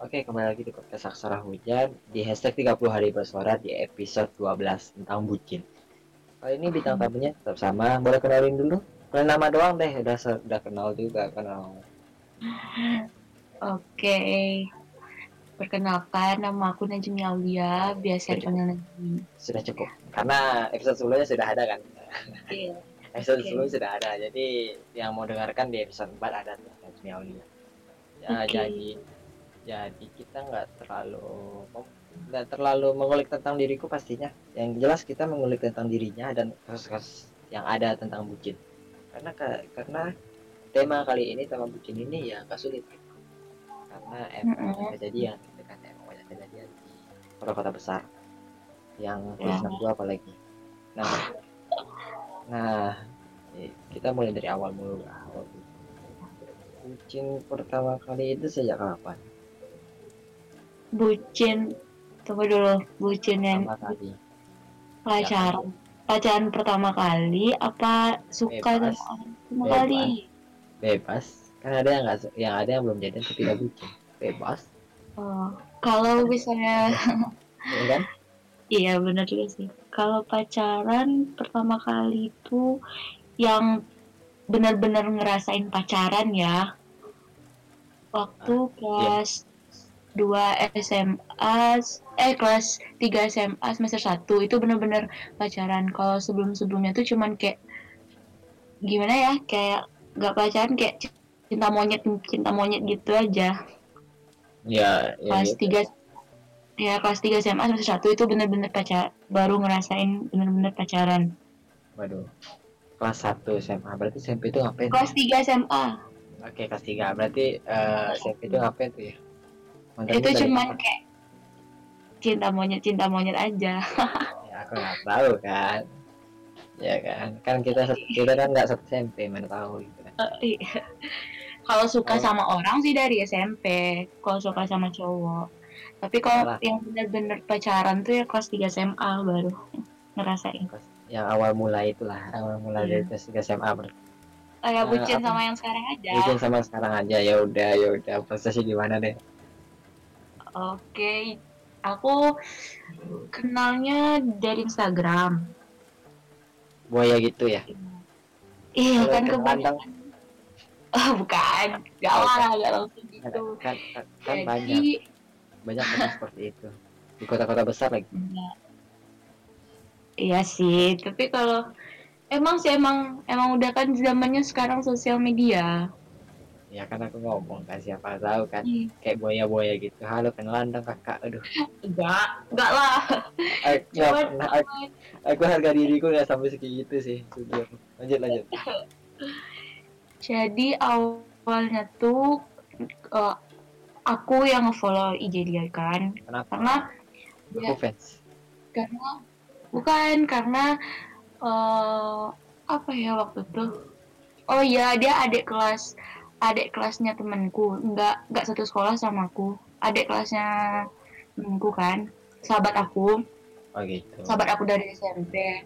Oke, kembali lagi di podcast Aksara Hujan di hashtag 30 hari bersuara di episode 12 tentang bucin. Kali ini bintang tamunya tetap sama, boleh kenalin dulu? Kenal nama doang deh, udah udah kenal juga kenal. Oke. Perkenalkan nama aku Najmi Aulia, biasa dipanggil Najmi. Sudah cukup. Karena episode sebelumnya sudah ada kan. Iya. episode Oke. sebelumnya sudah ada. Jadi yang mau dengarkan di episode 4 ada Najmi Aulia. Ya, Oke. jadi jadi kita nggak terlalu nggak terlalu mengulik tentang diriku pastinya. Yang jelas kita mengulik tentang dirinya dan kasus-kasus yang ada tentang bucin. Karena ka- karena tema kali ini tema bucin ini ya agak sulit. Karena emang Mm-mm. kejadian kan emang banyak kejadian di kota-kota besar. Yang Ya. plus 62 apalagi. Nah nah eh, kita mulai dari awal mulu. Awal bucin pertama kali itu sejak kapan Bucin, tunggu dulu. Bucin yang pacaran. Pacaran pertama kali apa suka Bebas. sama orang pertama Bebas. kali? bebas kan ada yang nggak yang ada yang belum jadian tapi tidak bucin bebas Oh, kalau misalnya ya kan Iya benar juga sih. Kalau pacaran pertama kali itu yang benar-benar ngerasain pacaran ya. Waktu kelas 2 SMA, eh kelas 3 SMA semester 1 itu benar-benar pacaran. Kalau sebelum-sebelumnya tuh cuman kayak gimana ya? Kayak nggak pacaran kayak cinta monyet cinta monyet gitu aja. Ya ya kelas gitu. 3 ya kelas 3 SMA semester 1 itu bener-bener pacar baru ngerasain bener-bener pacaran. Waduh. Kelas 1 SMA berarti SMP itu ngapain kelas 3 SMA oke kelas 3 berarti eh, SMP itu ngapain tuh ya Mantannya itu dari cuman apa? kayak cinta monyet cinta monyet aja ya aku nggak tahu kan ya kan kan kita kita kan nggak satu SMP mana tahu gitu kan Iya. kalau suka Oh. sama orang sih dari SMP kalau suka sama cowok tapi kalau yang bener-bener pacaran tuh ya kelas 3 SMA baru ngerasain yang awal mulai itulah awal mulai dari Iya. kelas 3 SMA berarti kayak Eh, bucin apa? sama yang sekarang aja Bucin sama sekarang aja ya udah ya udah prosesnya gimana deh Oke, aku kenalnya dari Instagram. buaya gitu ya Iya kan kebanyakan. Oh, bukan, gak Oh, lah, gak langsung kan gitu. kan, kan, kan banyak Jadi, banyak kan seperti itu di kota-kota besar lagi ya. iya sih. Tapi kalau emang sih emang emang udah kan zamannya sekarang sosial media. Ya kan aku ngomong kan siapa tahu kan Ih, kayak buaya-buaya gitu. Halo kenalan dong kakak. Aduh. Enggak, enggak lah. aku, Cuman, pernah, aku, aku harga diriku nggak sampai segitu sih jujur lanjut lanjut. Jadi awalnya tuh eh, aku yang nge-follow IG dia kan, kenapa? Karena aku fans. karena bukan karena eh apa ya waktu itu? Oh iya dia adik kelas adik kelasnya temanku. Nggak nggak satu sekolah sama aku. Adik kelasnya temanku kan sahabat aku. Oh gitu. Sahabat aku dari SMP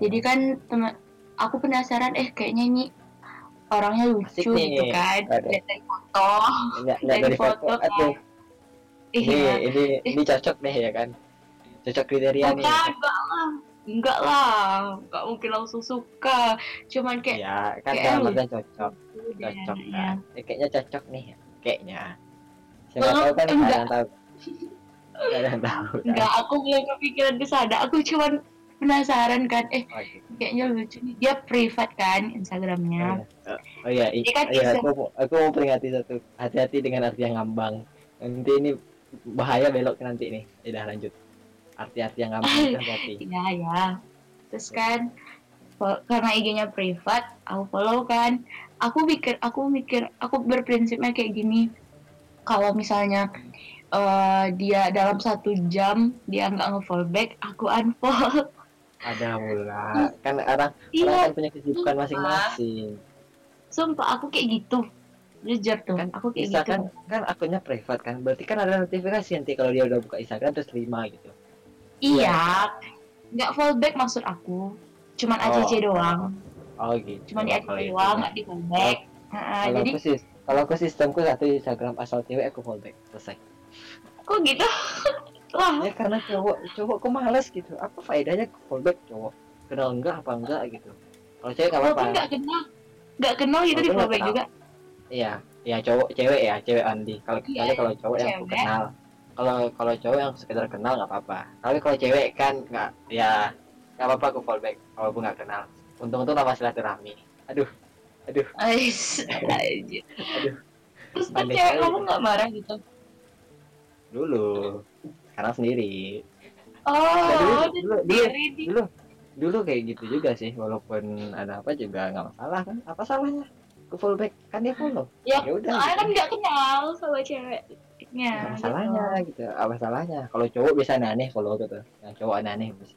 jadi kan teman aku penasaran eh kayaknya ini orangnya Asik lucu nih. gitu kan. Lihat dari foto. Nggak nggak dari dari foto foto, kan. aduh ini iya ini ini cocok deh ya kan? Cocok kriteria nih. Enggak lah. Enggak lah. Enggak mungkin langsung suka. Cuman kayak ya kan kayak cocok cocok ya. kan Eh, kayaknya cocok nih kayaknya siapa Oh, tahu kan nggak ada enggak. yang tahu ada yang tahu kan Enggak, aku belum kepikiran ke sana. Aku cuman penasaran kan, eh oh, gitu. kayaknya lucu nih. Dia privat kan Instagramnya. Oh iya, i- Ini kan oh iya, aku, aku mau peringati satu. Hati-hati dengan arti yang ngambang. Nanti ini bahaya belok nanti nih. Udah lanjut. Arti-arti yang ngambang hati-hati. Iya ya. Terus kan fo- karena IG-nya privat, aku follow kan. Aku mikir, aku mikir, aku berprinsipnya kayak gini. Kalau misalnya eh, dia dalam satu jam dia nggak nge-follow back, aku unfollow. Ada mula. Kan orang, orang Iya, kan punya kesibukan masing-masing. sumpah aku kayak gitu. Jujur tuh, Kan aku kayak Bisa gitu. kan, kan akunnya privat kan. Berarti kan ada notifikasi nanti kalau dia udah buka Instagram terus terima gitu. Iya, nggak fallback maksud aku. Cuman Oh. ACC doang. Oh gitu. Cuman di ACC itu. doang, nggak di fallback. Nah, Kalau jadi aku kalau aku sistemku satu Instagram asal cewek aku follow back selesai. Kok gitu? Wah ya karena cowok cowok kok males gitu. Apa faedahnya follow back cowok? Kenal enggak apa enggak gitu. Kalau cewek nggak apa-apa. nggak kenal. Nggak kenal gitu di Walaupun follow back nggak juga. Iya ya cowok cewek ya cewek Andi. Kalau kecuali kalau cowok yang aku cewek. kenal. Kalau kalau cowok yang sekedar kenal nggak apa-apa. Tapi kalau cewek kan nggak ya nggak apa-apa aku follow back walaupun nggak kenal. Untung-untung nama silaturahmi. Aduh aduh. Ais, anjir. Aduh. terus Pandai cewek kamu nggak marah gitu? Dulu. Sekarang sendiri. Oh dulu- udah dulu- dulu- di dulu dulu kayak gitu juga sih walaupun ada apa juga nggak masalah kan. Apa salahnya? Aku follow back kan dia follow. Ya ya udah soalnya gitu. kan nggak kenal sama ceweknya Nggak masalahnya gitu apa salahnya? Kalau cowok bisa aneh follow gitu. Yang cowok aneh bisa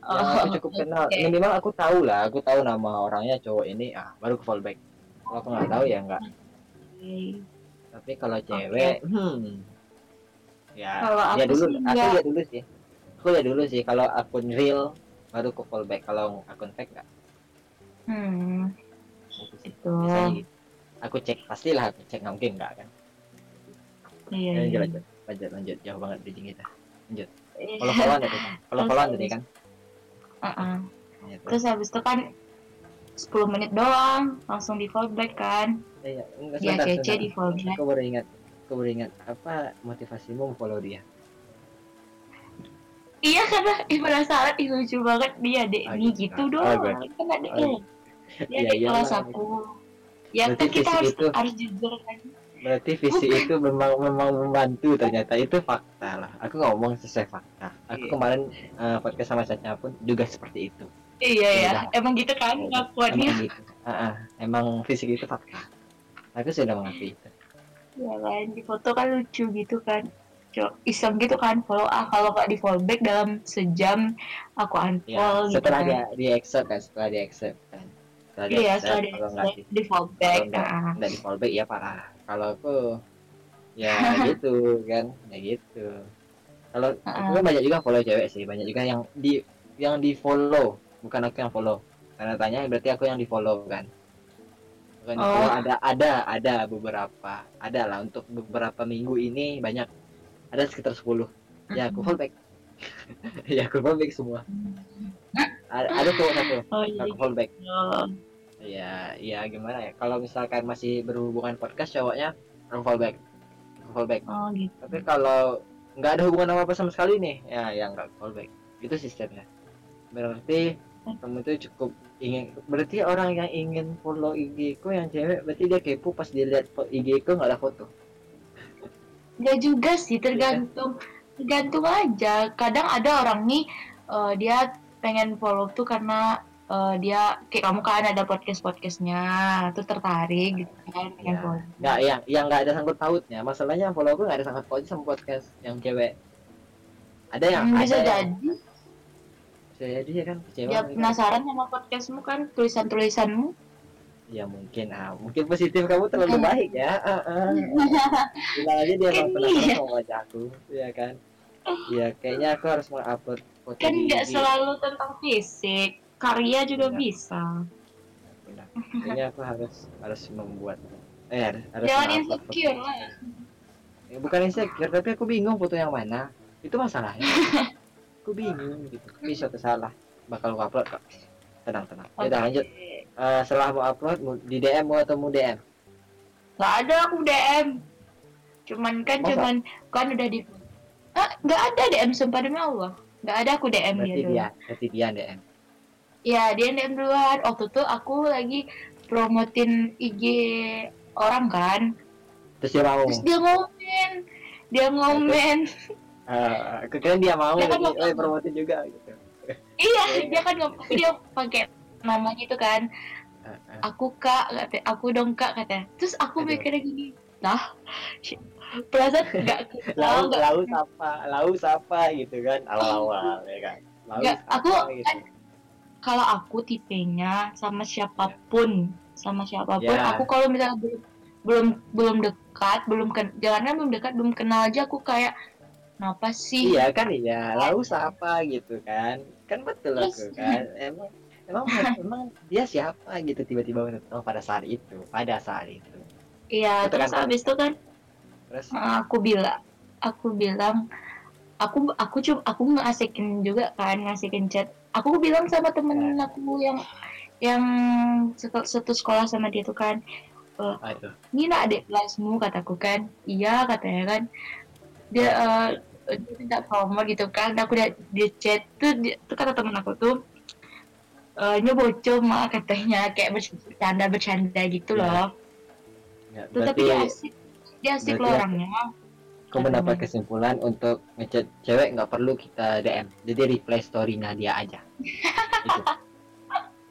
Oh, yang aku cukup kenal. Oke. minimal aku tahu lah aku tahu nama orangnya cowok ini. Ah baru aku follow back kalau aku nggak tahu ya nggak. Oke. tapi kalau cewek hmm. Ya Kalau ya dulu sih aku ya dulu sih. Aku ya dulu sih. Kalau akun real baru aku follow back kalau akun fake nggak. Hmm. Sih. itu. Biasanya gitu. aku cek pastilah aku cek nggak mungkin nggak kan? Iya Ya, iya. lanjut lanjut lanjut. Lanjut jauh banget bridging kita. Iya. follow followan tadi kan follow followan tadi kan Gitu. terus habis itu kan 10 menit doang langsung di follow back kan? Iya, enggak sebentar, sebentar. di follow back Aku baru ingat, aku baru ingat apa motivasimu follow dia? iya karena ih penasaran ih lucu banget. Dia dek Oh, ini gitu. gitu Oh, doang. Gue- kan ada oh, dia Iya, di iya kelas lah, aku ya kan kita harus itu- harus jujur kan Berarti visi itu memang memang membantu ternyata itu fakta lah. Aku ngomong sesuai fakta. Aku Iya. kemarin eh, podcast sama Caca pun juga seperti itu. iya ya Iya. emang gitu kan ngakuannya Emang gitu. Ah, ah. emang fisik itu fakta. Aku sudah mengakui itu. ya kan di foto kan lucu gitu kan Cok, iseng gitu kan follow ah kalau nggak di follow back dalam sejam aku Ya, unfollow gitu setelah kan dia di accept kan, setelah di accept kan. Setelah di iya accept, setelah di, di di follow back nah. nggak di fallback ya parah kalau aku ya gitu kan ya gitu. Kalau aku kan banyak juga follow cewek sih banyak juga yang di yang di follow bukan aku yang follow. Karena tanya berarti aku yang di follow kan? Bukan Oh. follow ada ada ada beberapa. Ada lah untuk beberapa minggu ini banyak. Ada sekitar 10 ya aku follow back. Ya aku follow back semua. Ada, ada cowok satu. Oh iya aku follow back. gitu. Ya ya gimana ya? Kalau misalkan masih berhubungan podcast cowoknya follow back aku follow back oh gitu. Tapi kalau nggak ada hubungan apa apa sama sekali nih ya ya nggak follow back itu sistemnya. Berarti kamu itu cukup ingin berarti orang yang ingin follow IG ku yang cewek berarti dia kepo pas dia lihat fo- IG ku nggak ada foto? Enggak juga sih, tergantung. Tergantung aja. Kadang ada orang nih eh, dia pengen follow tuh karena eh, dia kayak kamu kan ada podcast podcastnya, tuh tertarik gitu kan pengen Ya. follow. nggak yang yang nggak ada sangkut pautnya masalahnya follow aku nggak ada sangkut pautnya sama podcast yang cewek ada yang Hmm, ada bisa yang- jadi bisa jadi ya kan kecewa dia mereka. penasaran sama podcastmu kan tulisan tulisanmu. ya mungkin ah mungkin positif kamu terlalu Hmm. baik ya ah, ah. bilang aja dia emang Kan penasaran iya. sama wajahku ya kan ya kayaknya aku harus mengupload kan nggak selalu tentang fisik, karya juga Iya. bisa. Benar. kayaknya aku harus harus membuat eh harus Jangan insecure lah. Ya, bukan insecure tapi aku bingung foto yang mana itu masalahnya aku bingung gitu suatu salah bakal aku upload kok tenang tenang ya udah lanjut Eh, setelah mau upload mau di DM mau atau mau DM Gak ada aku DM. Cuman kan Masa? cuman kan udah di ah, gak ada DM sumpah demi Allah. Gak ada aku DM berarti dia dulu. dia berarti dia DM Ya dia DM duluan. Waktu itu aku lagi promotin IG orang kan. terus dia mau Terus dia ngomen. Dia ngomen. Eh, aku kira dia mau Dia kan oh promotin juga gitu iya, dia kan ngomen. Dia pakai namanya itu kan. Eh, eh. Aku kak, kata, aku dong kak kata. Terus aku mikirnya gini. Lah, perasaan gak lau gak lau sapa lau sapa gitu kan awal awal ya kan lau Nggak, aku gitu. Kalau aku tipenya sama siapa pun sama siapa pun Ya. aku kalau misalnya belum belum belum dekat belum ken jangan kan belum dekat belum kenal aja aku kayak kenapa sih? Iya kan iya. Lau sapa gitu kan. Kan betul Terus- aku kan. emang emang emang dia siapa gitu tiba-tiba oh pada saat itu pada saat itu. Iya Itu terus kan- habis itu kan terus? uh, aku bilang aku bilang aku aku cuma aku ngasikin juga kan ngasihin chat aku bilang sama temen aku yang yang satu sekolah sama dia tuh kan aduh ini nak adik kelasmu kataku kan. Iya katanya kan. Dia eh, dia minta promo gitu kan. Aku dia, dia chat tuh, dia, tuh kata temen aku tuh eh ini bocor mah katanya. Kayak bercanda bercanda gitu Iya. loh. Ya, tuh tapi berarti dia asik dia asik berarti loh orangnya aku mendapat kesimpulan untuk ngechat cewek nggak perlu kita DM jadi reply story-nya dia aja. Itu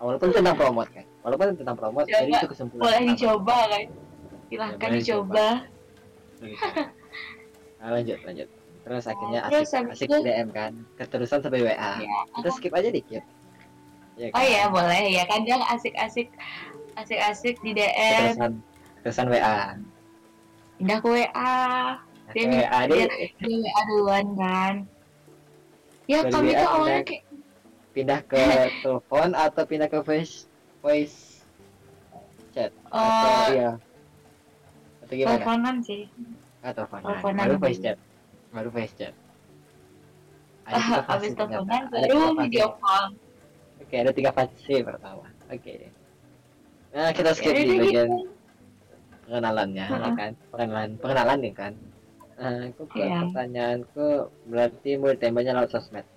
walaupun tentang promote kan. Walaupun tentang promote Coba, jadi itu kesimpulan boleh dicoba kan silahkan Ya, dicoba. Nah, lanjut lanjut. Terus akhirnya Terus asik habis asik itu- DM kan. Keterusan sampai WA Ya, kita skip aja dikit. Ya oh ya boleh. Ya kadang asik-asik asik-asik di DM keterusan keterusan WA pindah ke WA Dia- WA dia di WA duluan kan. Ya Dari kami tuh awalnya kayak pindah ke telepon atau pindah ke voice voice chat? Atau Oh. iya atau gimana? Teleponan sih. Ah teleponan. Teleponan. Baru voice chat. Baru voice chat. Ada ternyata. teleponan baru video call. Oke ada tiga fase pertama. Oke. Nah kita skip Ya di bagian gitu. pengenalannya ya Heeh. kan? Pengenalan pengenalan nih kan Nah, aku ke- Iya. pertanyaanku berarti mau tembaknya lewat sosmed?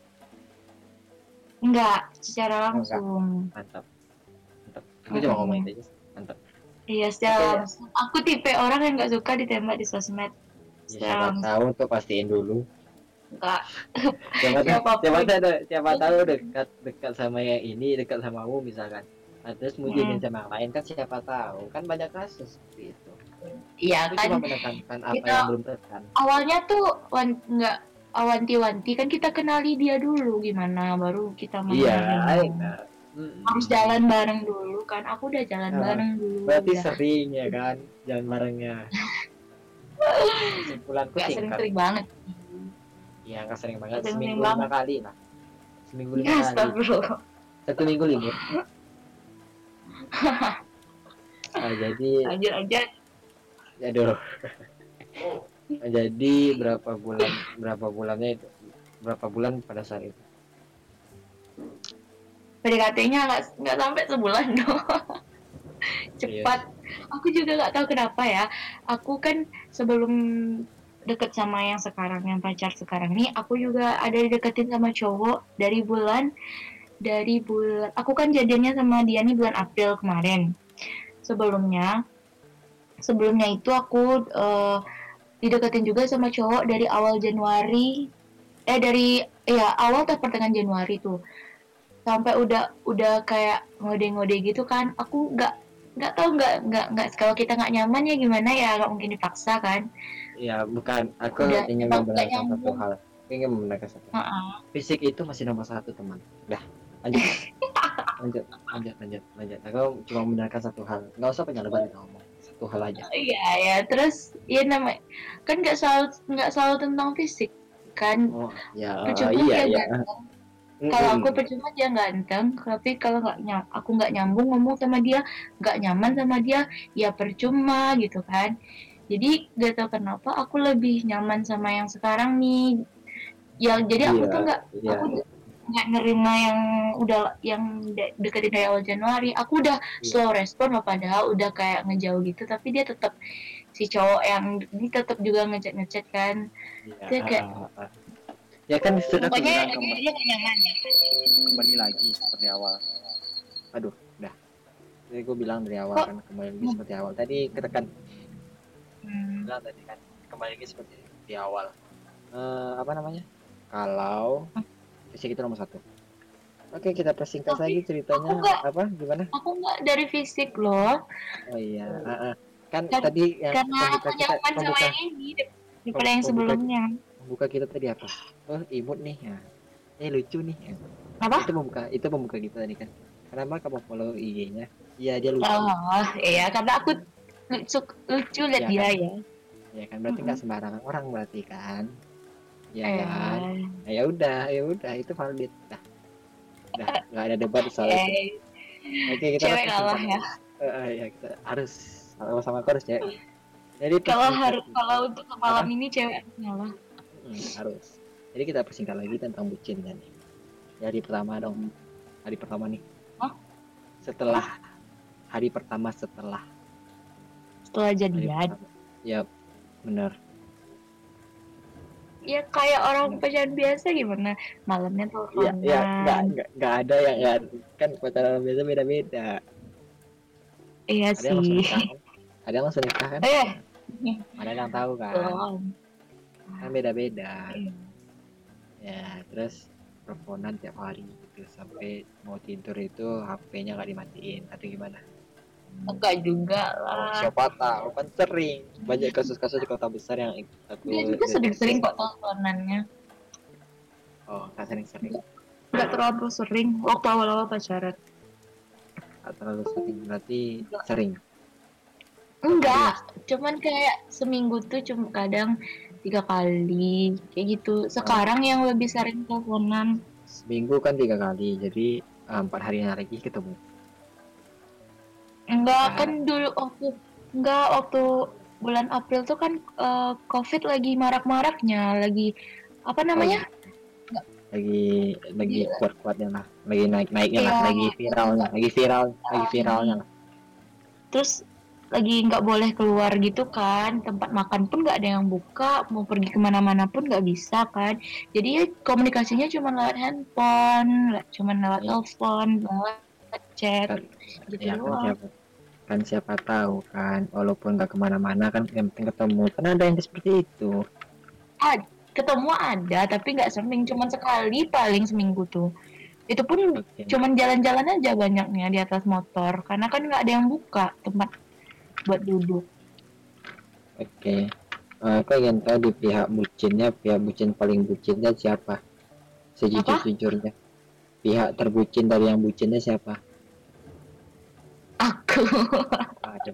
Enggak secara Enggak. langsung. Mantap. Mantap. Aku cuma ngomong itu aja mantap. Iya secara Oke. langsung. Aku tipe orang yang nggak suka ditembak di sosmed. Ya, secara siapa langsung. tahu untuk pastiin dulu. Enggak. Siapa tahu Siapa pun. siapa tahu siapa tahu dekat dekat sama yang ini dekat sama kamu misalkan. Nah, terus mau Hmm. sama yang lain kan siapa tahu. Kan banyak kasus seperti itu iya kan cuma menekankan apa kita- yang belum awalnya tuh nggak awanti-wanti kan kita kenali dia dulu gimana baru kita mau iya. Mm-mm. harus jalan bareng dulu kan. Aku udah jalan Ah, bareng dulu berarti udah. sering ya kan jalan barengnya. Kesimpulanku nggak singkat sering-sering banget. Ya nggak sering banget. Sering seminggu lima kali lah. Seminggu lima ya kali. astagfirullah. Satu minggu libur. Nah, jadi lanjut aja aduh Nah, jadi berapa bulan berapa bulannya itu? Berapa bulan pada saat itu? PDKT-nya nggak nggak sampai sebulan dong Iya. cepat aku juga nggak tahu kenapa ya. Aku kan sebelum deket sama yang sekarang yang pacar sekarang nih aku juga ada dideketin sama cowok dari bulan dari bulan aku kan jadiannya sama dia nih bulan April kemarin. Sebelumnya sebelumnya itu aku eh, dideketin juga sama cowok dari awal Januari. Eh dari ya awal atau pertengahan Januari tuh. Sampai udah udah kayak ngode-ngode gitu kan. Aku nggak nggak tahu nggak nggak nggak kalau kita nggak nyaman ya gimana ya nggak mungkin dipaksa kan. Ya bukan. Aku Udah, ingin membenarkan satu hal. Ingin membenarkan satu hal. Heeh. fisik itu masih nomor satu teman. Dah lanjut. Lanjut lanjut lanjut lanjut. Aku cuma membenarkan satu hal. Nggak usah banyak lebar ngomong satu hal aja. Iya ya. Terus ya namanya kan nggak selalu nggak selalu tentang fisik kan? Oh ya percuma iya dia iya ganteng. Kalau aku percuma dia ganteng tapi kalau nggak nyam aku nggak nyambung ngomong sama dia nggak nyaman sama dia ya percuma gitu kan? Jadi gak tau kenapa aku lebih nyaman sama yang sekarang nih. Yang jadi aku Iya, tuh nggak iya. aku nggak nerima yang udah yang de- deketin dari awal Januari aku udah Iya. slow respon loh padahal udah kayak ngejauh gitu tapi dia tetap si cowok yang ini tetap juga ngechat ngechat kan. Iya, Dia kayak- ya kan sudah aku pokoknya kembali, dia nyaman kembali lagi seperti awal. Aduh udah. Jadi gue bilang dari awal Kok- kan kembali lagi seperti awal. Tadi ketekan Hmm. bilang tadi kan kembali lagi seperti di awal. Eh, apa namanya? Kalau fisik itu nomor satu. Oke kita persingkat lagi ceritanya aku nggak- apa? Gimana? aku nggak dari fisik loh. Oh iya kan Kan- tadi yang karena aku nyaman sama yang ini daripada yang sebelumnya. pembuka kita tadi apa? Oh imut nih ya. eh lucu nih ya. apa? Itu pembuka itu pembuka kita tadi kan. Kenapa kamu follow IG-nya? Iya dia lucu. Oh iya karena aku lucu lucu lihat Iya dia kan? ya. Ya kan? Berarti nggak sembarangan orang berarti kan ya Eh, kan? Nah, ya udah ya udah itu valid. Dah dah nggak ada debat soal itu. Eh, oke kita cewek kalah ya. Eh, eh, ya kita harus sama-sama harus cewek. Jadi kalau harus kalau untuk malam ini cewek ngalah Hmm, harus. Jadi kita persingkat lagi tentang bucin kan nih dari pertama dong. Hari pertama nih. Hah? setelah hari pertama setelah. Setelah hari jadian. ya bener ya kayak orang pacaran biasa gimana malamnya Iya, teleponan ya, nggak, nggak, nggak ada yang nggak, kan pacaran biasa beda-beda. iya Ada yang sih nikah, kan? ada yang langsung nikah kan? eh Ada yang tahu kan? belum Kan beda-beda. Iya. Ya, terus teleponan tiap hari gitu sampai mau tidur itu HP-nya nggak dimatiin atau gimana? Enggak juga Oh, lah siapa tahu kan sering. Banyak kasus-kasus di kota besar yang aku dia juga sering-sering kok teleponannya Oh, nggak sering-sering. nggak terlalu sering. Waktu awal-awal pacaran. Nggak terlalu sering. Berarti sering. enggak. Cuman kayak seminggu tuh cuma kadang tiga kali. Kayak gitu. Sekarang yang lebih sering teleponan. Seminggu kan tiga kali, jadi empat harinya lagi ketemu. Enggak kan dulu waktu enggak waktu bulan April tuh kan eh, COVID lagi marak-maraknya lagi apa namanya? lagi lagi Iya. kuat kuatnya lah lagi naik naiknya lah Iya. lagi viralnya lagi viral lagi viralnya lah. Terus lagi nggak boleh keluar gitu kan tempat makan pun nggak ada yang buka mau pergi ke mana-mana pun nggak bisa kan. Jadi ya komunikasinya cuma lewat handphone cuma lewat Iya. telepon lewat chat gitu ya doang kan siapa tahu kan. Walaupun nggak ke mana-mana kan yang penting ketemu. Kan ada yang seperti itu. Ketemu ada tapi nggak sering. Cuma sekali paling seminggu tuh. Itu pun Oke. cuman jalan-jalan aja banyaknya di atas motor. Karena kan nggak ada yang buka tempat buat duduk. Oke. Eh, aku ingin tahu di pihak bucinnya pihak bucin paling bucinnya siapa? Sejujur jujurnya pihak terbucin dari yang bucinnya siapa aku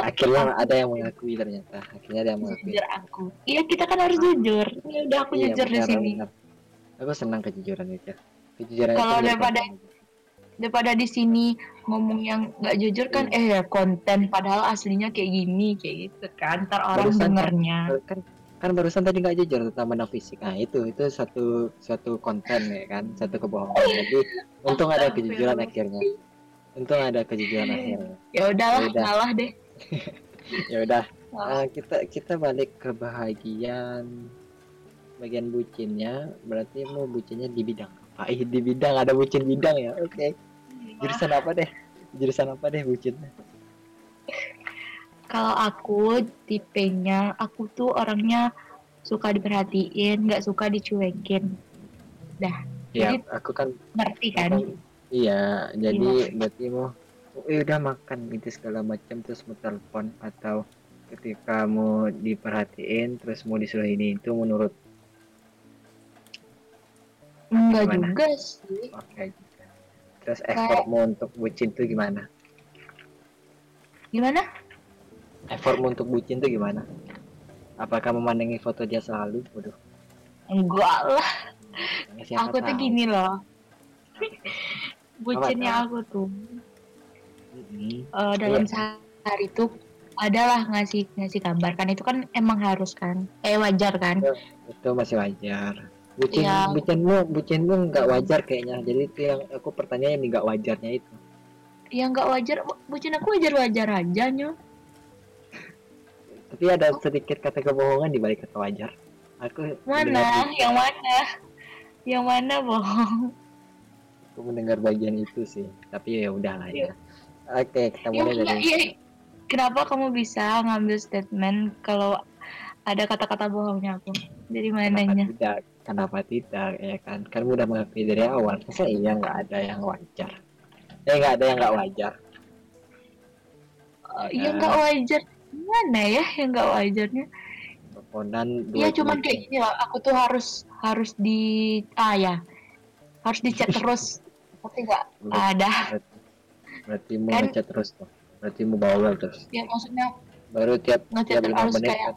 akhirnya ada yang mengakui ternyata akhirnya ada yang mengakui jujur aku iya kita kan harus jujur ya udah aku Iya, jujur di sini benar. Aku senang kejujuran itu. Kejujuran Kalau daripada- daripada di sini ngomong yang nggak jujur kan Iya. eh ya konten padahal aslinya kayak gini kayak gitu kan ntar orang Barusan kan- dengernya kan kan barusan tadi nggak jujur tentang benang fisik. Nah itu itu satu satu konten ya kan, satu kebohongan. Jadi untung ada kejujuran akhirnya. Untung ada kejujuran akhirnya. ya udahlah Ya udah. ngalah deh Ya udah, eh, kita kita balik ke bahagian bagian bucinnya. Berarti mau bucinnya di bidang apa? Ih, di bidang ada bucin bidang ya. Oke. Jurusan apa deh? Jurusan apa deh bucinnya? kalau aku tipenya aku tuh orangnya suka diperhatiin nggak suka dicuekin Ya, Jadi- aku kan ngerti kan Aku- Iya, jadi berarti mau eh, udah makan gitu segala macam terus mau telepon atau ketika mau diperhatiin terus mau disuruh ini itu menurut enggak Gimana? juga sih. Oke. Terus effortmu untuk bucin tuh gimana? Gimana? Effortmu untuk bucin tuh gimana? Apakah memandangi foto dia selalu waduh. Enggak lah. Siapa aku tuh gini loh bucinnya aku tuh. Mm-mm. eh, dalam Iya. sehari tuh adalah ngasih ngasih kabar kan itu kan emang harus kan. Eh wajar kan? Itu masih wajar. Bucin Iya. bucinmu bucinmu nggak wajar kayaknya. Jadi itu yang aku pertanyaan yang nggak wajarnya itu. Ya nggak wajar bucin aku wajar wajar aja nyo tapi ada sedikit kata kebohongan di balik kata wajar. Aku mana? yang mana? Yang mana bohong aku mendengar bagian itu sih tapi ya udahlah ya. Oke kita ya, mulai dari iya. kenapa kamu bisa ngambil statement kalau ada kata-kata bohongnya aku? Dari kenapa mananya. tidak? Kenapa tidak ya kan? Kan udah mengakui dari awal. Masa iya nggak ada yang wajar? Eh nggak ada yang nggak wajar. Eh, ya. nggak wajar. Mana ya yang nggak wajarnya? Teleponan Iya dua cuman kayak gini lah aku tuh harus harus di ah ya. Harus dicat terus tapi nggak ada. berarti mau Kan- ngechat terus tuh. Berarti mau bawa terus. Ya maksudnya baru tiap tiap lima harus menit kayak kan.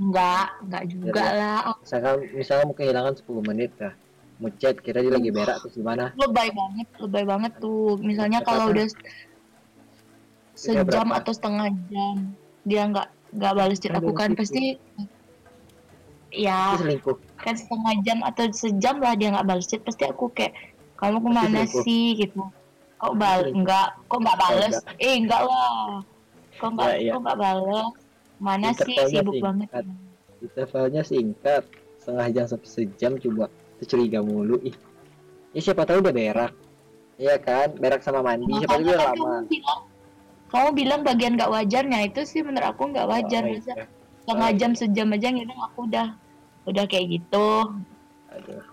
nggak nggak juga Iya. lah. misalkan misalnya mau kehilangan 10 menit dah mau chat kira dia lagi berak terus gimana? Lebay banget lebay banget tuh. Misalnya kalau udah sejam atau setengah jam dia nggak nggak balas chat aku kan pasti ya kan setengah jam atau sejam lah dia nggak balas chat pasti aku kayak kamu ke mana selingkuh. sih gitu. Kok bal enggak kok nggak balas eh enggak lah. Kok nggak Ya, ya. kok nggak balas mana sih? Sibuk singkat. banget. Intervalnya singkat. Setengah jam sampai sejam coba curiga mulu ih. Ya siapa tahu udah berak. Iya kan? Berak sama mandi. Siapa tahu Makanya udah lama. kamu bilang kamu bilang bagian nggak wajarnya itu sih menurut aku nggak wajar. Oh, masa iya. setengah Oh, jam sejam aja ngilang aku udah udah kayak gitu. Aduh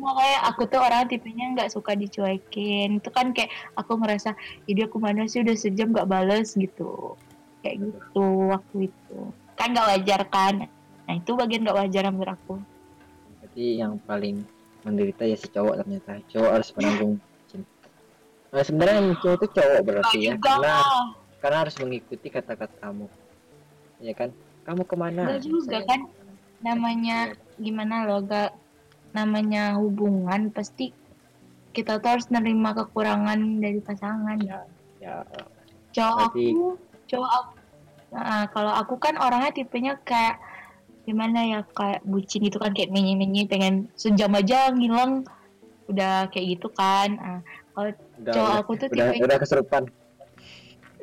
makanya aku tuh orang tipenya nggak suka dicuekin. Itu kan kayak aku ngerasa jadi aku mana sih? Udah sejam nggak bales gitu. Kayak gitu waktu itu. Kan nggak wajar kan? Nah itu bagian nggak wajar menurut aku. Berarti yang paling menderita ya si cowok ternyata. Cowok harus menanggung cinta. Nah, sebenarnya yang cowok itu cowok berarti ya. juga karena karena harus mengikuti kata-kata kamu ya kan? Kamu ke mana? Nggak juga, Saya- kan? namanya gimana loh gak namanya hubungan pasti kita tuh harus nerima kekurangan dari pasangan ya ya cowok Berarti- aku cowok aku Nah, kalau aku kan orangnya tipenya kayak gimana ya kayak bucin gitu kan kayak menye-menye pengen sejam aja ngilang udah kayak gitu kan Nah, udah cowok aku tuh udah, tipe udah kesurupan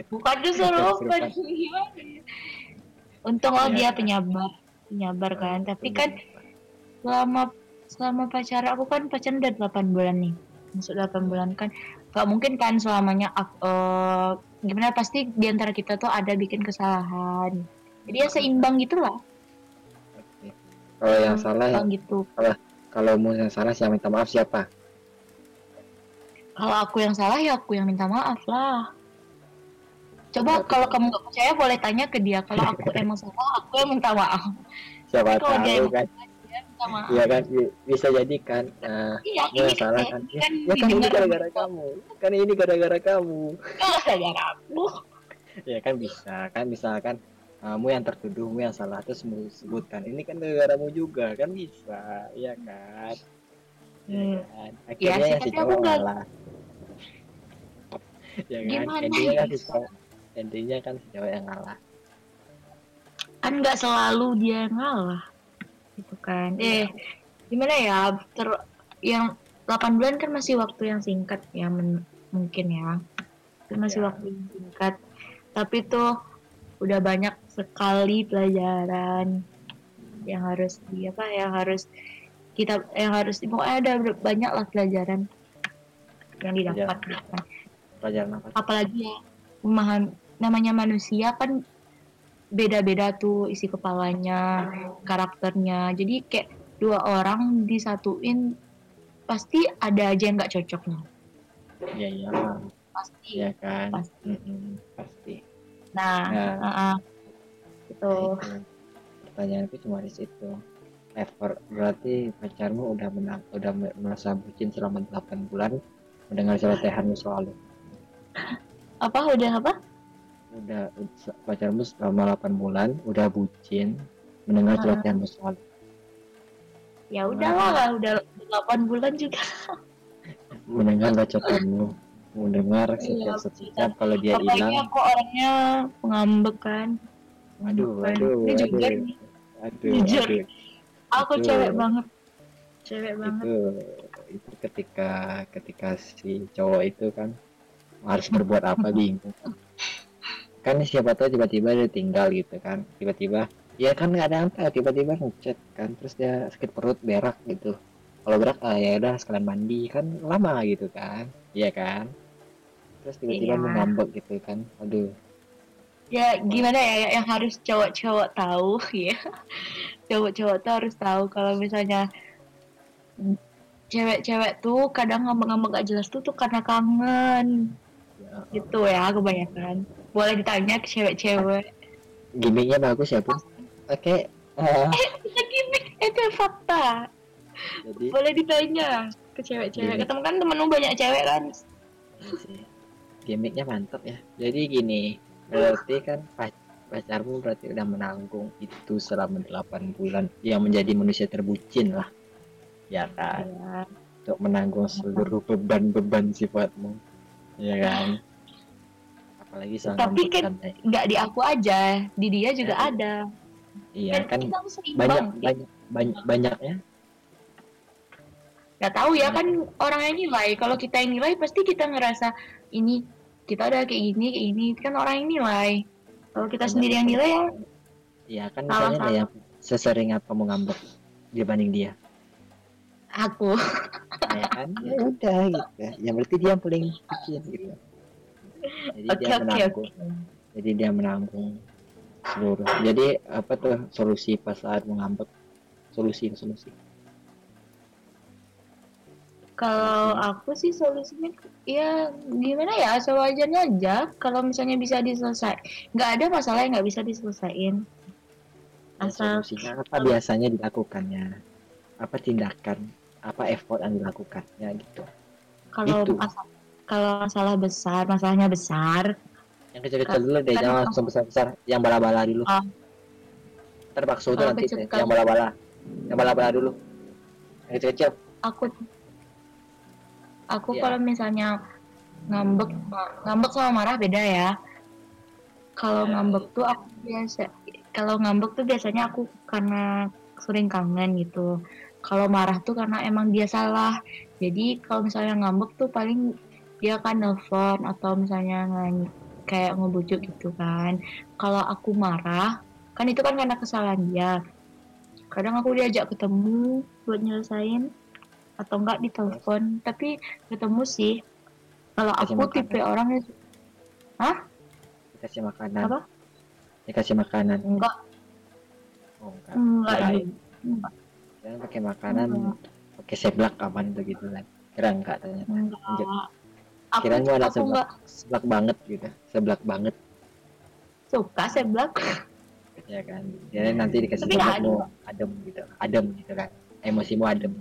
bukan disuruh Kesurupan. gimana ya? untung oh Iya. dia penyabar penyabar kan tapi kan selama selama pacaran aku kan pacaran udah 8 bulan nih. Masuk 8 bulan kan. Gak mungkin kan selamanya eh, gimana pasti di antara kita tuh ada bikin kesalahan. Jadi ya seimbang gitu lah Oke. kalau yang salah Seimbang gitu. Kalau mau yang salah siapa minta maaf siapa? Kalau aku yang salah ya aku yang minta maaf lah. Coba kalau kamu gak percaya boleh tanya ke dia. Kalau aku emang salah aku yang minta maaf. Siapa Kalau tahu kan maaf Iya kan? Bi- bisa jadi kan? Eh, iya ini salah kan kan? ya, kan ya kan ini gara-gara kamu. Kan ini gara-gara kamu. Gara-gara aku. Ya kan bisa kan? Misalkan kamu yang tertuduhmu yang salah terus sebutkan ini kan gara-garamu juga. Kan bisa iya kan? Hmm. ya kan? Iya akhirnya sih, yang si tapi aku cowok nggak- ngalah ya kan? Endingnya kan si ya? cowok endingnya kan si cowok yang ngalah. Kan nggak selalu dia yang ngalah gitu kan. Eh gimana ya ter yang 8 bulan kan masih waktu yang singkat ya men- mungkin ya. Itu masih Ya. waktu yang singkat. Tapi tuh udah banyak sekali pelajaran yang harus di apa yang harus kita yang harus pokoknya ada banyak lah pelajaran yang didapat gitu kan. Pelajaran apa? Apalagi ya memahami namanya manusia kan beda-beda tuh isi kepalanya karakternya. Jadi kayak dua orang disatuin pasti ada aja yang nggak cocoknya ya iya pasti. Ya kan? Pasti. Mm-mm, pasti. Nah Nah. uh-uh. gitu. Nah, itu. pertanyaanku cuma di situ. Effort berarti pacarmu udah menang udah me- merasa bucin selama 8 bulan mendengar celotehanmu selalu apa? Udah apa udah pacarmu selama 8 bulan udah bucin mendengar celotehanmu selalu ya udahlah lah udah 8 bulan juga. Mendengar bacotanmu mendengar Iya, setiap setiap kalau dia hilang aku orangnya pengambek kan? Aduh Kan. aduh ini jujur aduh nih. aduh Jujur. aduh. Aku Itu. cewek banget. Cewek banget. itu itu ketika ketika si cowok itu kan harus berbuat apa bingung kan siapa tahu tiba-tiba dia tinggal gitu kan. Tiba-tiba ya kan nggak ada apa tiba-tiba ngechat kan terus dia sakit perut berak gitu. Kalau berak ah, ya udah sekalian mandi kan lama gitu kan. Iya kan? Terus tiba-tiba Iya. mau ngambek gitu kan aduh. Ya gimana ya yang harus cowok-cowok tahu ya. Cowok-cowok tuh harus tahu kalau misalnya cewek-cewek tuh kadang ngambek-ngambek gak jelas tuh tuh karena kangen. ya, gitu ya kebanyakan. Boleh ditanya ke cewek-cewek. Gimmicknya bagus ya pun oke ah, Itu gimmick itu fakta. Jadi? Boleh ditanya ke cewek-cewek. Ketemu kan temenmu banyak cewek kan? Sih. gimmicknya mantap ya. Jadi gini berarti kan pac- pacarmu berarti udah menanggung itu selama 8 bulan. Yang menjadi manusia terbucin lah. Ya kan? Ya untuk menanggung seluruh beban-beban sifatmu. Ya kan apalagi soal Tapi ngambek kan- nggak di aku aja di dia juga Ya, ada. Iya kan kita tuh seimbang. banyak banyak banyak banyaknya. Nggak tahu ya kan orang yang nilai. Kalau kita yang nilai pasti kita ngerasa ini kita udah kayak gini kayak gini. Kan orang yang nilai. Kalau kita Banyak sendiri yang nilai ya iya kan Salah, misalnya ada yang sesering apa mau ngambek dibanding dia. Aku. Nah, ya kan? Ya udah gitu. Ya berarti dia yang paling bikin gitu jadi oke dia oke menanggung. Oke jadi dia menanggung seluruh. Jadi apa tuh solusi pas saat mau ngambek solusi solusi kalau aku sih solusinya ya gimana ya sewajarnya aja. Kalau misalnya bisa diselesai nggak ada masalah yang nggak bisa diselesaikan Ya, asal solusinya apa biasanya dilakukannya? Apa tindakan? Apa effort yang dilakukannya gitu? Kalau Itu. masa- kalau masalah besar masalahnya besar. Yang kecil-kecil dulu deh kan- jangan langsung besar-besar. Yang bala-bala dulu. Oh. terbakso itu Kalau nanti deh, kalau- yang bala-bala. Yang bala-bala dulu. Yang kecil-kecil. Aku aku Iya. kalau misalnya ngambek ngambek sama marah beda ya. Kalau Ya, ngambek tuh aku biasa kalau ngambek tuh biasanya aku karena sering kangen gitu. Kalau marah tuh karena emang dia salah jadi kalau misalnya ngambek tuh paling dia akan nelfon atau misalnya ngan- kayak ngebujuk gitu kan. Kalau aku marah kan itu kan karena kesalahan dia. Kadang aku diajak ketemu buat nyelesain atau enggak ditelepon tapi ketemu sih. Kalau aku makanan. tipe orang yang dikasih makanan. Apa? dikasih makanan. Enggak. Oh enggak. Enggak. Enggak, jangan pakai makanan Enggak. pakai seblak aman begitu kan. Kira enggak ternyata. Enggak. Lanjut. Aku Kirain gua anak enggak seblak banget gitu. Seblak banget. Suka seblak. Ya kan? Jadi nanti dikasih Tapi nggak seblakmu adem. gitu. Adem gitu kan. Emosimu adem.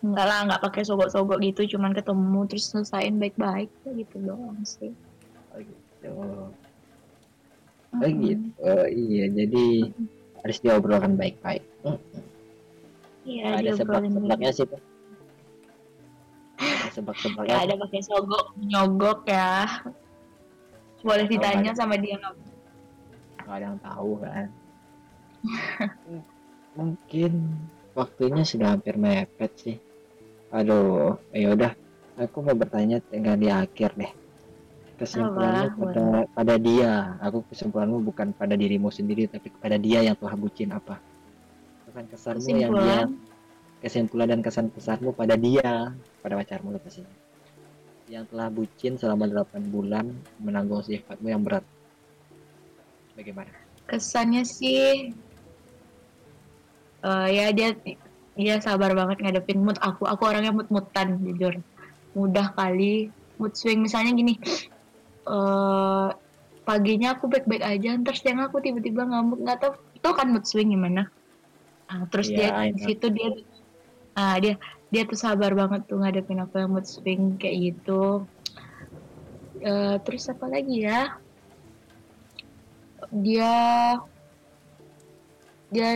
Enggak lah enggak pakai sogok-sogok gitu. Cuman ketemu terus selesaiin baik-baik gitu doang sih. Oh gitu. Oh gitu. Oh iya. Jadi harus diobrolkan baik-baik. Hmm, iya ada seblak-seblaknya sih tuh ada seblak-seblaknya Nggak ada pakai sogok nyogok ya. Boleh Tahu ditanya sama dia nggak ada yang tahu kan? Mungkin waktunya sudah hampir mepet sih. Aduh ya udah. Aku mau bertanya tinggal di akhir deh. Kesimpulanmu Apa? pada pada dia. Aku kesimpulanmu bukan pada dirimu sendiri tapi kepada dia yang telah bucin apa. Kesan kesanmu yang dia kesimpulan dan kesan kesanmu pada dia pada pacarmu pastinya yang telah bucin selama 8 bulan menanggung sifatmu yang berat. Bagaimana? Kesannya sih eh, ya dia dia sabar banget ngadepin mood aku. Aku orangnya mood mutan jujur. Mudah kali. Mood swing. Misalnya gini eh paginya aku baik baik aja ntar siang aku tiba-tiba ngamuk. Nggak tahu itu kan mood swing gimana? Ah, terus Iya, dia di situ dia ah dia dia tuh sabar banget tuh ngadepin aku yang mood swing kayak gitu. Eh, terus apa lagi ya? Dia dia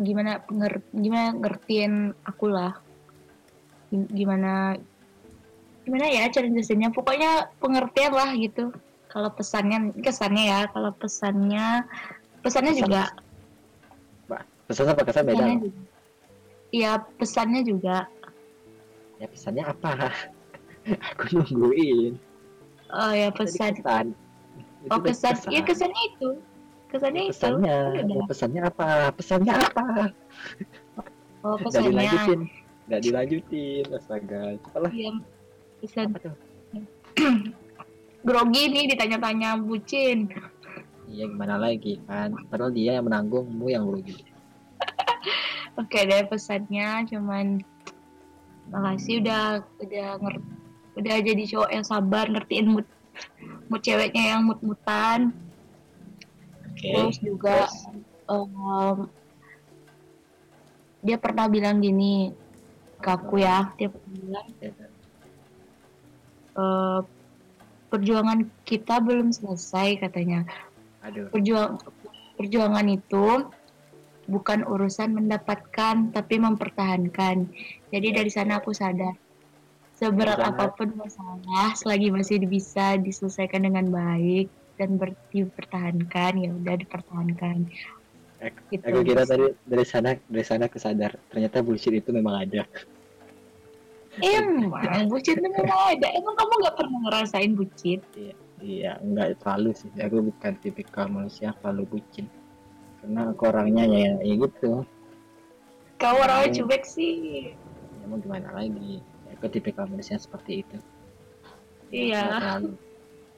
gimana nger, gimana ngertiin aku lah. Gim- gimana gimana ya cara jelasinnya? Pokoknya pengertian lah gitu. Kalau pesannya kesannya ya kalau pesannya pesannya Pesan- juga pesan apa? Kesan beda iya pesannya juga. Ya pesannya apa? Aku nungguin. Oh ya pesan. kesan Itu oh tadi kesan iya kesannya itu. Kesannya itu. pesannya. Udah. ya, pesannya apa? Pesannya apa? Oh nggak pesannya. dilanjutin. Nggak dilanjutin. Astaga. Cepelah iya pesan. Apa tuh? Grogi nih ditanya-tanya bucin. Iya gimana lagi kan? Padahal dia yang menanggung mu yang rugi Oke deh pesannya cuman makasih udah udah nger udah jadi cowok yang sabar ngertiin mood mood ceweknya yang mood mutan oke. Terus juga em, dia pernah bilang gini ke aku ya dia pernah bilang eh, perjuangan kita belum selesai katanya. Aduh. Perjuang perjuangan itu bukan urusan mendapatkan tapi mempertahankan jadi dari sana aku sadar seberat Jahat. apa pun masalah selagi masih bisa diselesaikan dengan baik dan ber- dipertahankan ya udah dipertahankan gitu Aku kira tadi dari sana dari sana kesadar ternyata bullshit itu memang ada. emang bucin itu memang ada emang kamu nggak pernah ngerasain bucin Iya, enggak terlalu sih. Aku bukan tipikal manusia yang terlalu bucin. Karena aku orangnya ya, ya gitu. kau orangnya cuek sih Ya mau gimana lagi? Aku tipikal manusia seperti itu. Iya. Aku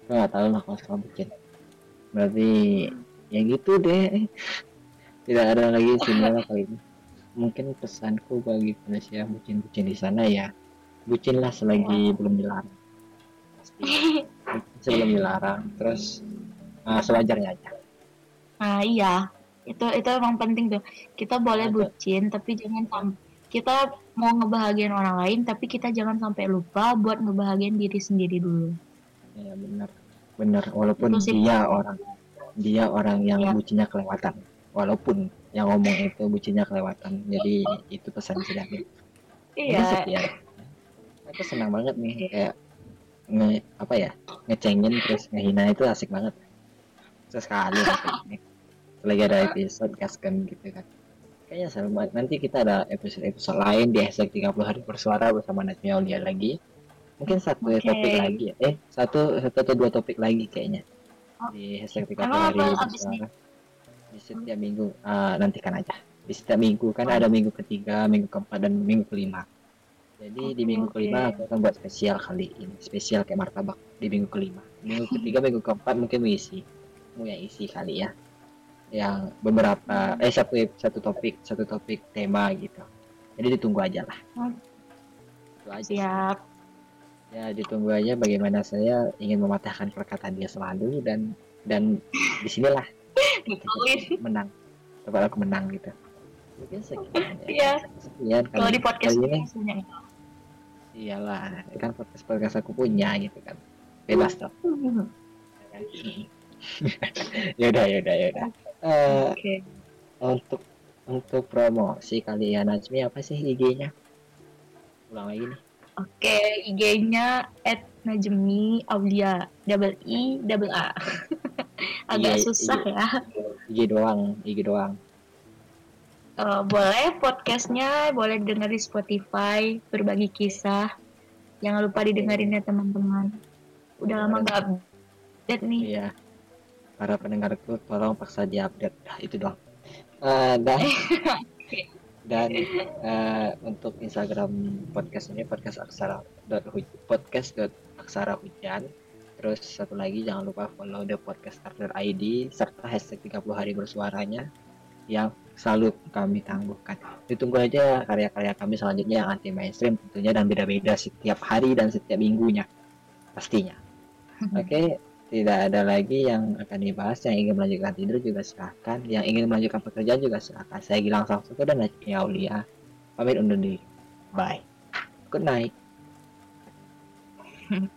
nggak tahu lah kalau sekarang bucin. Berarti ya gitu deh. Tidak ada lagi sinyal kali ini. Mungkin pesanku bagi manusia bucin-bucin di sana ya, bucinlah selagi belum dilarang. Pasti. Bucin sebelum dilarang. Terus ah, sewajarnya aja. nah iya itu itu emang penting tuh kita boleh Betul. bucin tapi jangan kita mau ngebahagiain orang lain tapi kita jangan sampai lupa buat ngebahagiain diri sendiri dulu Iya benar, benar. Walaupun Itu sih. dia orang, dia orang yang Iya. bucinnya kelewatan. Walaupun yang ngomong itu bucinnya kelewatan. Jadi itu pesan. Ini iya sekian. Aku senang banget nih kayak nge apa ya ngecengin terus ngehina itu asik banget. Sesekali. Lagi ada episode gaskan gitu kan. Kayaknya banget. Nanti kita ada episode-episode lain di hashtag 30 hari bersuara bersama Najmi Aulia lagi. Mungkin satu Oke. topik lagi ya. Eh, satu satu atau dua topik lagi kayaknya. Oh. Di hashtag 30 Emang hari bersuara. Di setiap minggu eh, nantikan aja. Di setiap minggu kan ada minggu ketiga, minggu keempat dan minggu kelima. Jadi di Oke, minggu kelima aku akan buat spesial kali ini, spesial kayak martabak di minggu kelima. Minggu ketiga, minggu keempat mungkin isi, mau yang isi kali ya. Yang beberapa eh satu satu topik, satu topik tema gitu. Jadi ditunggu aja lah. Itu aja. siap Ya ditunggu aja bagaimana saya ingin mematahkan perkataan dia selalu dan dan di sinilah menang. Coba aku menang gitu. Mungkin sekian ya. Iya. Sekian kalau di podcast ini. Iyalah, kan podcast podcast aku punya gitu kan. Bebas toh. yaudah, yaudah, yaudah. Eh, oke untuk untuk promosi kalian Najmi apa sih IG-nya? Ulang lagi nih. Oke, IG-nya @najmi aulia double i double a. Agak Iya, susah iya. ya. IG doang, IG doang. Eh, boleh podcastnya boleh denger di Spotify berbagi kisah. Jangan lupa didengerin ya teman-teman. Udah lama nggak update nih. Iya. Para pendengarku tolong paksa diupdate. Dah itu doang. Eh, dan dan eh, untuk Instagram podcast ini podcast aksara podcast dot aksara hujan. Terus satu lagi jangan lupa follow the podcaster ID serta hashtag 30 hari bersuaranya yang selalu kami tangguhkan. Ditunggu aja karya-karya kami selanjutnya yang anti mainstream tentunya dan beda-beda setiap hari dan setiap minggunya pastinya. Oke tidak ada lagi yang akan dibahas yang ingin melanjutkan tidur juga silahkan yang ingin melanjutkan pekerjaan juga silahkan saya Gilang Samsuko dan Najmi Aulia. Pamit undur diri. Bye. Good night